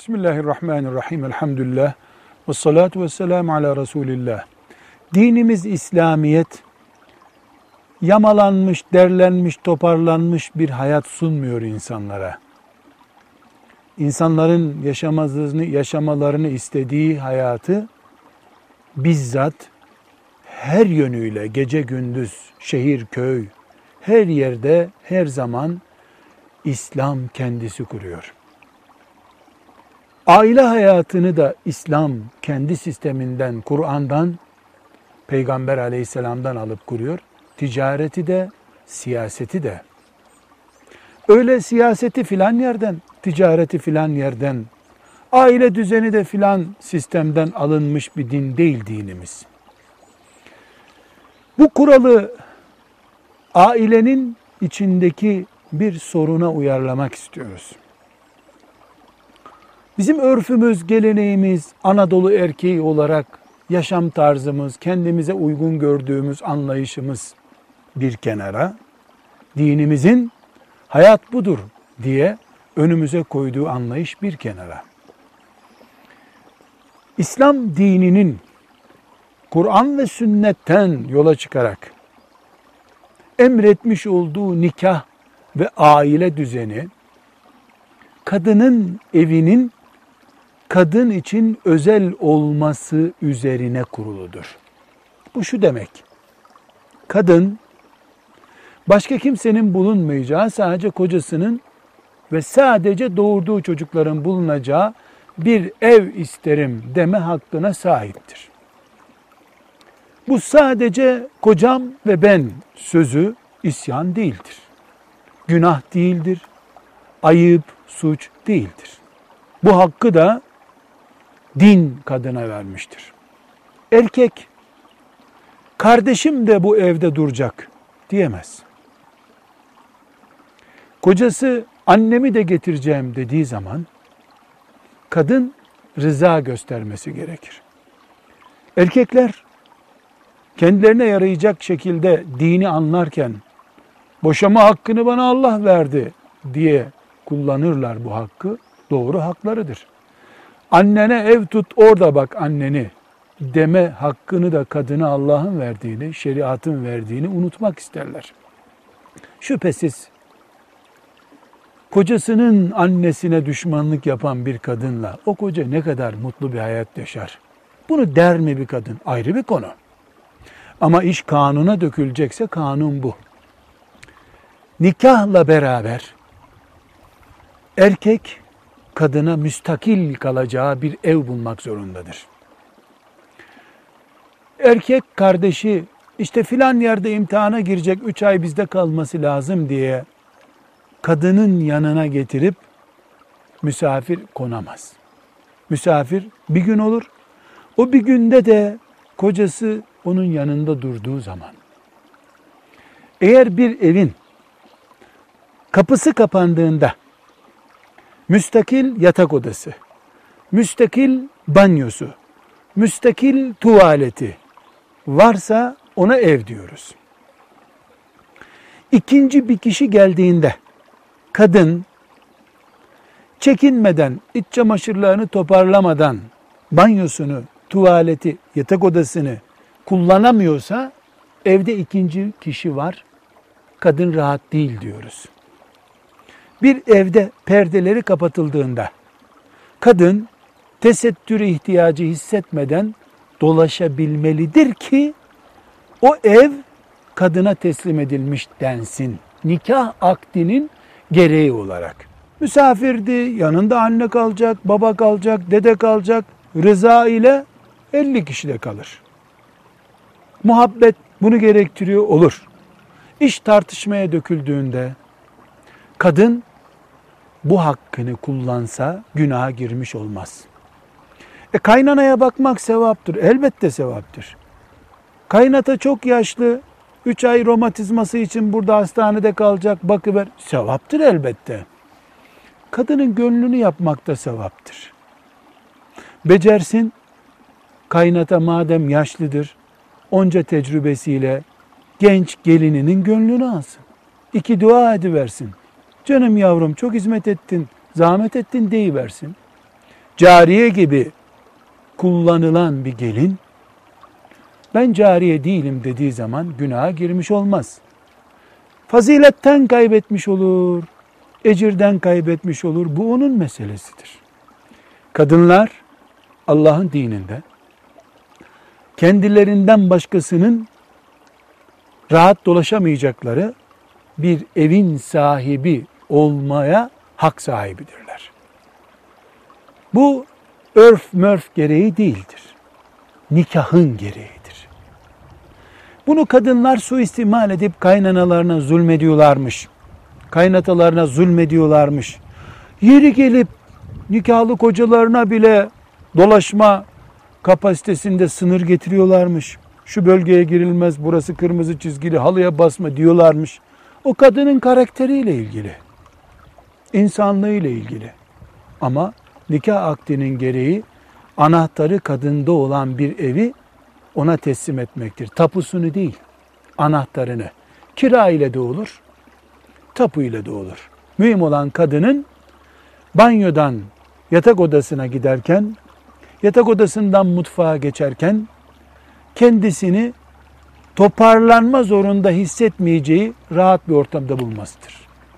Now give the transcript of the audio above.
Bismillahirrahmanirrahim. Elhamdülillah. Ve salatu ve selamu ala Resulillah. Dinimiz İslamiyet, yamalanmış, derlenmiş, toparlanmış bir hayat sunmuyor insanlara. İnsanların yaşamazlığını, yaşamalarını istediği hayatı bizzat her yönüyle gece gündüz, şehir, köy, her yerde, her zaman İslam kendisi kuruyor. Aile hayatını da İslam kendi sisteminden, Kur'an'dan, Peygamber aleyhisselamdan alıp kuruyor. Ticareti de, siyaseti de. Öyle siyaseti filan yerden, ticareti filan yerden, aile düzeni de filan sistemden alınmış bir din değil dinimiz. Bu kuralı ailenin içindeki bir soruna uyarlamak istiyoruz. Bizim örfümüz, geleneğimiz, Anadolu erkeği olarak yaşam tarzımız, kendimize uygun gördüğümüz anlayışımız bir kenara, dinimizin hayat budur diye önümüze koyduğu anlayış bir kenara. İslam dininin Kur'an ve sünnetten yola çıkarak emretmiş olduğu nikah ve aile düzeni kadının evinin kadın için özel olması üzerine kuruludur. Bu şu demek. Kadın başka kimsenin bulunmayacağı sadece kocasının ve sadece doğurduğu çocukların bulunacağı bir ev isterim deme hakkına sahiptir. Bu sadece kocam ve ben sözü isyan değildir. Günah değildir. Ayıp, suç değildir. Bu hakkı da din kadına vermiştir. Erkek kardeşim de bu evde duracak diyemez. Kocası annemi de getireceğim dediği zaman kadın rıza göstermesi gerekir. Erkekler kendilerine yarayacak şekilde dini anlarken boşama hakkını bana Allah verdi diye kullanırlar bu hakkı. Doğru haklarıdır. Annene ev tut orada bak anneni deme hakkını da kadına Allah'ın verdiğini, şeriatın verdiğini unutmak isterler. Şüphesiz kocasının annesine düşmanlık yapan bir kadınla o koca ne kadar mutlu bir hayat yaşar. Bunu der mi bir kadın? Ayrı bir konu. Ama iş kanuna dökülecekse kanun bu. Nikahla beraber erkek kadına müstakil kalacağı bir ev bulmak zorundadır. Erkek kardeşi işte filan yerde imtihana girecek, üç ay bizde kalması lazım diye kadının yanına getirip misafir konamaz. Misafir bir gün olur. O bir günde de kocası onun yanında durduğu zaman. Eğer bir evin kapısı kapandığında müstakil yatak odası, müstakil banyosu, müstakil tuvaleti varsa ona ev diyoruz. İkinci bir kişi geldiğinde kadın çekinmeden, iç çamaşırlarını toparlamadan banyosunu, tuvaleti, yatak odasını kullanamıyorsa evde ikinci kişi var. Kadın rahat değil diyoruz. Bir evde perdeleri kapatıldığında kadın tesettüre ihtiyacı hissetmeden dolaşabilmelidir ki o ev kadına teslim edilmiş densin. Nikah akdinin gereği olarak. Misafirdi, yanında anne kalacak, baba kalacak, dede kalacak. Rıza ile 50 kişi de kalır. Muhabbet bunu gerektiriyor olur. İş tartışmaya döküldüğünde kadın bu hakkını kullansa günaha girmiş olmaz. E kaynanaya bakmak sevaptır. Elbette sevaptır. Kaynata çok yaşlı, 3 ay romatizması için burada hastanede kalacak bakıver. Sevaptır elbette. Kadının gönlünü yapmak da sevaptır. Becersin, kaynata madem yaşlıdır, onca tecrübesiyle genç gelininin gönlünü alsın. İki dua ediversin. Canım yavrum çok hizmet ettin, zahmet ettin deyiversin. cariye gibi kullanılan bir gelin ben cariye değilim dediği zaman günaha girmiş olmaz. Faziletten kaybetmiş olur, ecirden kaybetmiş olur. Bu onun meselesidir. Kadınlar Allah'ın dininde kendilerinden başkasının rahat dolaşamayacakları bir evin sahibi olmaya hak sahibidirler. Bu örf mörf gereği değildir. Nikahın gereğidir. Bunu kadınlar suistimal edip kaynanalarına zulmediyorlarmış. Kaynatalarına zulmediyorlarmış. Yeri gelip nikahlı kocalarına bile dolaşma kapasitesinde sınır getiriyorlarmış. Şu bölgeye girilmez, burası kırmızı çizgili, halıya basma diyorlarmış. O kadının karakteriyle ilgili. İnsanlığıyla ilgili. Ama nikah akdinin gereği anahtarı kadında olan bir evi ona teslim etmektir. Tapusunu değil, anahtarını. Kira ile de olur, tapu ile de olur. Mühim olan kadının banyodan yatak odasına giderken, yatak odasından mutfağa geçerken kendisini toparlanma zorunda hissetmeyeceği rahat bir ortamda bulmasıdır.